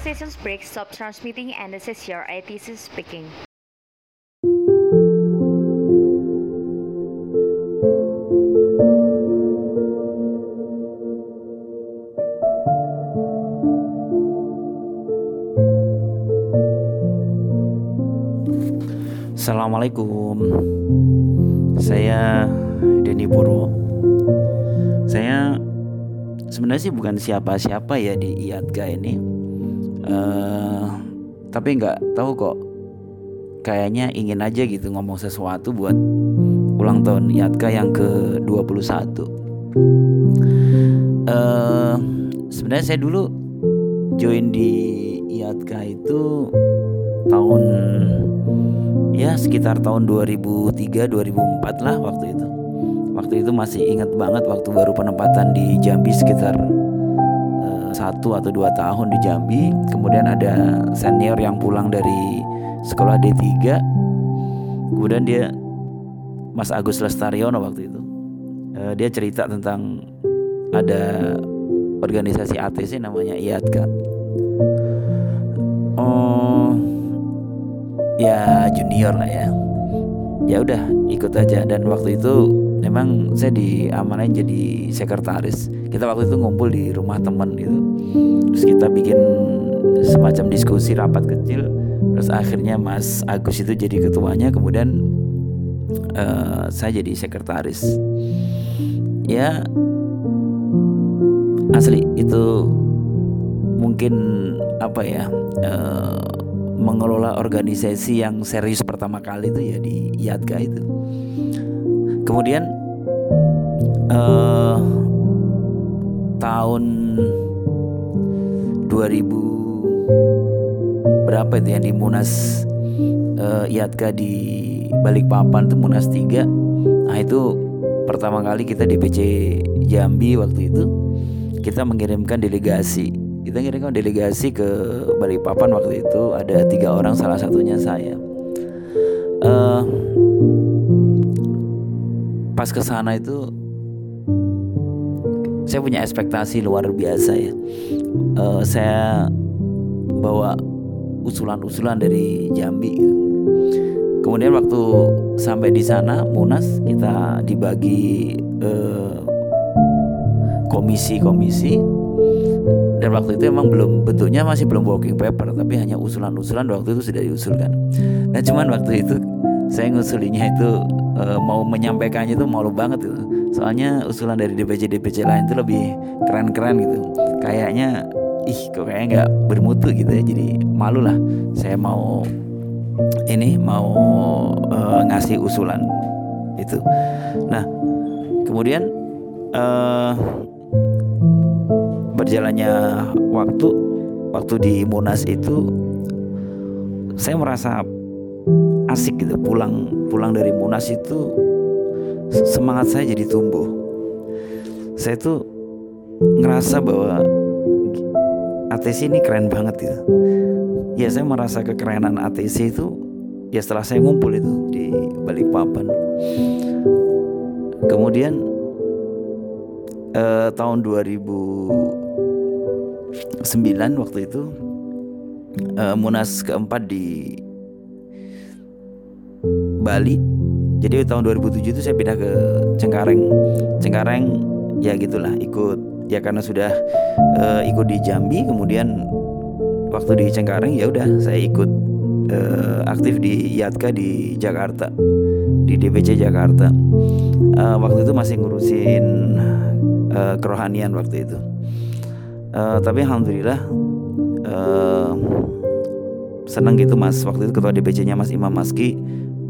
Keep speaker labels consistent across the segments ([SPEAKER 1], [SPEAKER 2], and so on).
[SPEAKER 1] seasons break, stop transmitting, and this is your ITC speaking.
[SPEAKER 2] Assalamualaikum. Saya Denny Purwo. Saya sebenarnya sih bukan siapa-siapa ya di IATGA ini uh, Tapi nggak tahu kok. Kayaknya ingin aja gitu ngomong sesuatu buat ulang tahun IATGA yang ke-21 uh, Sebenarnya saya dulu join di IATGA itu tahun ya sekitar tahun 2003 2004 lah waktu itu. Waktu itu masih ingat banget waktu baru penempatan di Jambi sekitar satu atau dua tahun di Jambi. Kemudian ada senior yang pulang dari sekolah D3 kemudian dia Mas Agus Lestariono waktu itu uh, dia cerita tentang ada organisasi ATC namanya IATKA oh ya junior lah ya. Ya udah ikut aja. Dan waktu itu memang saya diamanain jadi sekretaris. Kita waktu itu ngumpul di rumah teman gitu. Terus kita bikin semacam diskusi rapat kecil. Terus akhirnya Mas Agus itu jadi ketuanya. Kemudian uh, saya jadi sekretaris. Ya asli itu mungkin apa ya uh, mengelola organisasi yang serius pertama kali itu ya di IATGA itu. Kemudian uh, tahun 2000 berapa itu yang di Munas uh, IATGA di Balikpapan itu Munas 3. Nah itu pertama kali kita DPC Jambi waktu itu kita mengirimkan delegasi kita ngirimkan delegasi ke Balikpapan waktu itu ada tiga orang salah satunya saya uh, pas ke sana itu saya punya ekspektasi luar biasa ya. Uh, saya bawa usulan-usulan dari Jambi gitu. kemudian waktu sampai di sana Munas kita dibagi komisi-komisi. Uh, dan waktu itu emang belum bentuknya masih belum working paper tapi hanya usulan-usulan waktu itu sudah diusulkan. Nah cuman waktu itu saya ngusulinya itu e, mau menyampaikannya itu malu banget itu soalnya usulan dari DPC DPC lain itu lebih keren-keren gitu. Kayaknya ih kok kayaknya nggak bermutu gitu ya. Jadi malu lah. Saya mau ini mau e, ngasih usulan itu. Nah kemudian uh, berjalannya waktu waktu di Munas itu saya merasa asik gitu. Pulang pulang dari Munas itu semangat saya jadi tumbuh. Saya tuh ngerasa bahwa ATC ini keren banget gitu. Ya saya merasa kekerenan ATC itu ya setelah saya ngumpul itu di Balikpapan. Kemudian eh, tahun 2009 waktu itu eh, Munas keempat di Bali. Jadi tahun 2007 itu saya pindah ke Cengkareng. Cengkareng ya gitulah ikut. Ya karena sudah uh, ikut di Jambi kemudian waktu di Cengkareng ya udah saya ikut uh, aktif di Yatka di Jakarta di DPC Jakarta. Uh, waktu itu masih ngurusin uh, kerohanian waktu itu. Uh, tapi alhamdulillah uh, senang gitu mas. Waktu itu ketua DPC-nya Mas Imam Maski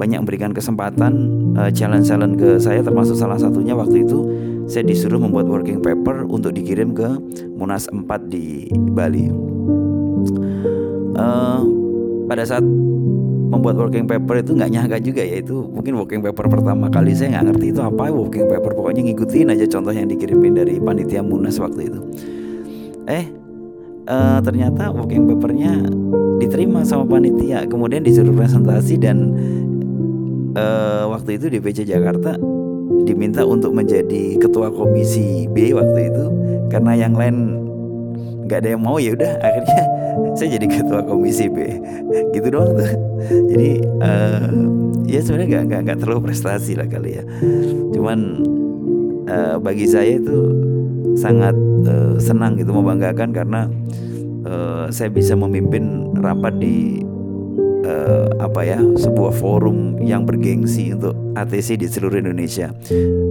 [SPEAKER 2] banyak memberikan kesempatan uh, challenge-challenge ke saya termasuk salah satunya waktu itu saya disuruh membuat working paper untuk dikirim ke Munas 4 di Bali. Uh, pada saat membuat working paper itu nggak nyangka juga ya itu mungkin working paper pertama kali saya nggak ngerti itu apa working paper pokoknya ngikutin aja contoh yang dikirimin dari panitia Munas waktu itu eh uh, ternyata working papernya diterima sama panitia kemudian disuruh presentasi dan uh, waktu itu DPC Jakarta diminta untuk menjadi ketua komisi B waktu itu karena yang lain nggak ada yang mau ya udah akhirnya saya jadi ketua komisi B. Gitu doang tuh. Jadi uh, ya sebenarnya nggak nggak terlalu prestasi lah kali ya. Cuman uh, bagi saya itu sangat uh, senang gitu membanggakan karena uh, saya bisa memimpin rapat di uh, apa ya sebuah forum yang bergengsi untuk ATC di seluruh Indonesia.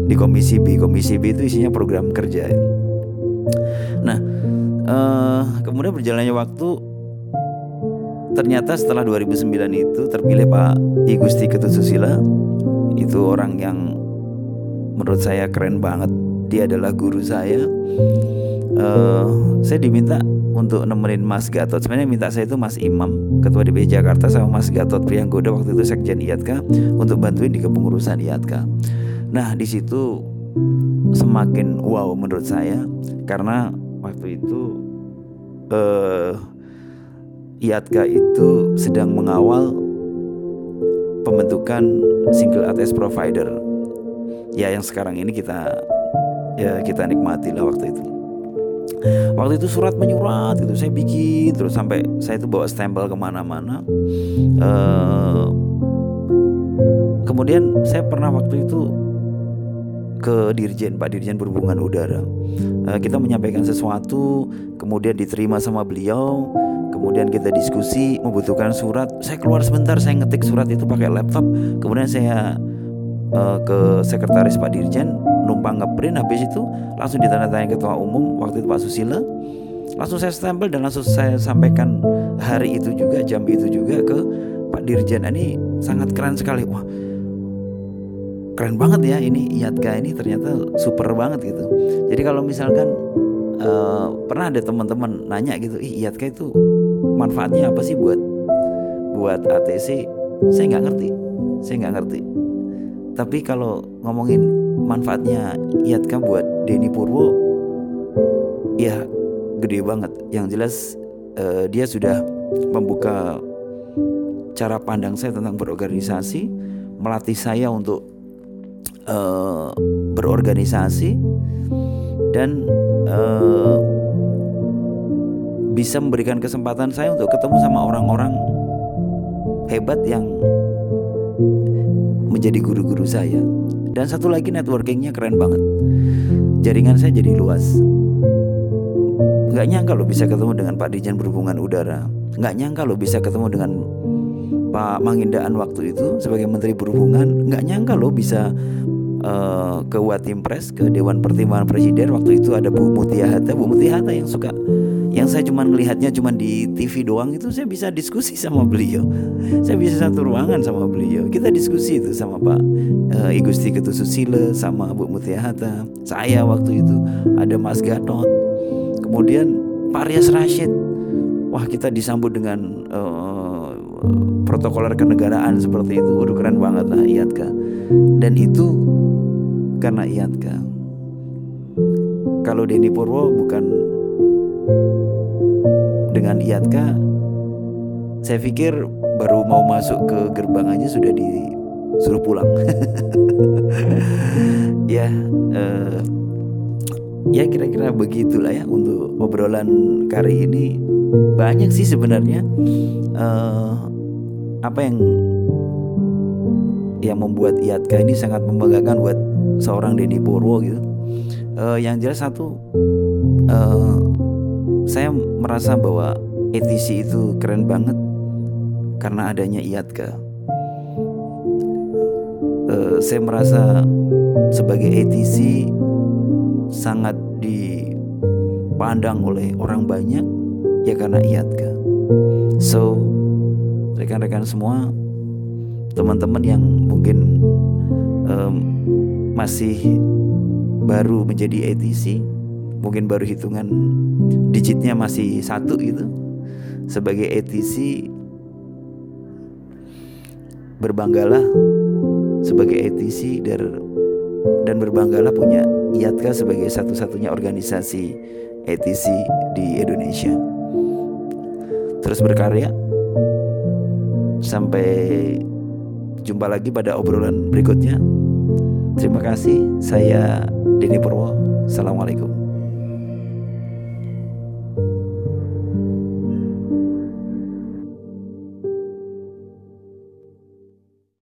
[SPEAKER 2] Di Komisi B Komisi B itu isinya program kerja. Nah uh, kemudian berjalannya waktu ternyata setelah 2009 itu terpilih Pak I Gusti Ketut Susila. Itu orang yang menurut saya keren banget. Dia adalah guru saya. Uh, saya diminta untuk nemenin Mas Gatot. Sebenarnya minta saya itu Mas Imam ketua DPD Jakarta sama Mas Gatot Prianggoda waktu itu sekjen IATKA untuk bantuin di kepengurusan IATKA. Nah di situ semakin wow menurut saya karena waktu itu uh, IATKA itu sedang mengawal pembentukan single ATS provider. Ya yang sekarang ini kita ya kita nikmati lah waktu itu waktu itu surat menyurat gitu saya bikin terus sampai saya itu bawa stempel ke mana-mana. Uh, kemudian saya pernah waktu itu ke Dirjen Pak Dirjen Perhubungan Udara. Uh, kita menyampaikan sesuatu kemudian diterima sama beliau kemudian kita diskusi membutuhkan surat. Saya keluar sebentar saya ngetik surat itu pakai laptop. Kemudian saya uh, ke sekretaris Pak Dirjen numpang ngeprint habis itu langsung ditandatangani ketua umum waktu itu Pak Susila langsung saya stempel dan langsung saya sampaikan hari itu juga jam itu juga ke Pak Dirjen. Ini sangat keren sekali. Wah keren banget ya ini IATKA ini ternyata super banget gitu. Jadi kalau misalkan uh, pernah ada teman-teman nanya gitu ih IATKA itu manfaatnya apa sih buat buat ATC saya nggak ngerti saya nggak ngerti tapi kalau ngomongin manfaatnya IATKA buat Denny Purwo ya gede banget. Yang jelas uh, dia sudah membuka cara pandang saya tentang berorganisasi melatih saya untuk uh, berorganisasi dan uh, bisa memberikan kesempatan saya untuk ketemu sama orang-orang hebat yang menjadi guru-guru saya dan satu lagi networkingnya keren banget. Jaringan saya jadi luas. Gak nyangka lo bisa ketemu dengan Pak Dijen Perhubungan Udara. Gak nyangka lo bisa ketemu dengan Pak Mangindaan waktu itu sebagai Menteri Perhubungan. Gak nyangka lo bisa uh, ke Watimpres ke Dewan Pertimbangan Presiden waktu itu ada Bu Mutia Hatta. Bu Mutia Hatta yang suka yang saya cuma melihatnya cuma di TV doang itu saya bisa diskusi sama beliau. Saya bisa satu ruangan sama beliau. Kita diskusi itu sama Pak uh, I Gusti Ketu Susilo sama Bu Mutia Hatta. Saya waktu itu ada Mas Gatot. Kemudian Pak Rias Rashid. Wah kita disambut dengan uh, protokoler kenegaraan seperti itu. Udah keren banget lah Iatka dan itu karena Iatka kalau Denny Purwo bukan dengan IATKA saya pikir baru mau masuk ke gerbang aja sudah disuruh pulang. Ya uh, ya kira-kira begitulah ya untuk obrolan kali ini. Banyak sih sebenarnya uh, apa yang yang membuat IATKA ini sangat membanggakan buat seorang Deddy Purwo gitu. Uh, yang jelas satu uh, saya merasa bahwa ETC itu keren banget karena adanya IATKA. Uh, saya merasa sebagai ETC sangat dipandang oleh orang banyak ya karena IATKA. So, rekan-rekan semua, teman-teman yang mungkin um, masih baru menjadi ETC, mungkin baru hitungan digitnya masih satu gitu. Sebagai ETC berbanggalah sebagai ETC dan berbanggalah punya IATKA sebagai satu-satunya organisasi ETC di Indonesia. Terus berkarya sampai jumpa lagi pada obrolan berikutnya. Terima kasih saya Denny Purwo. Assalamualaikum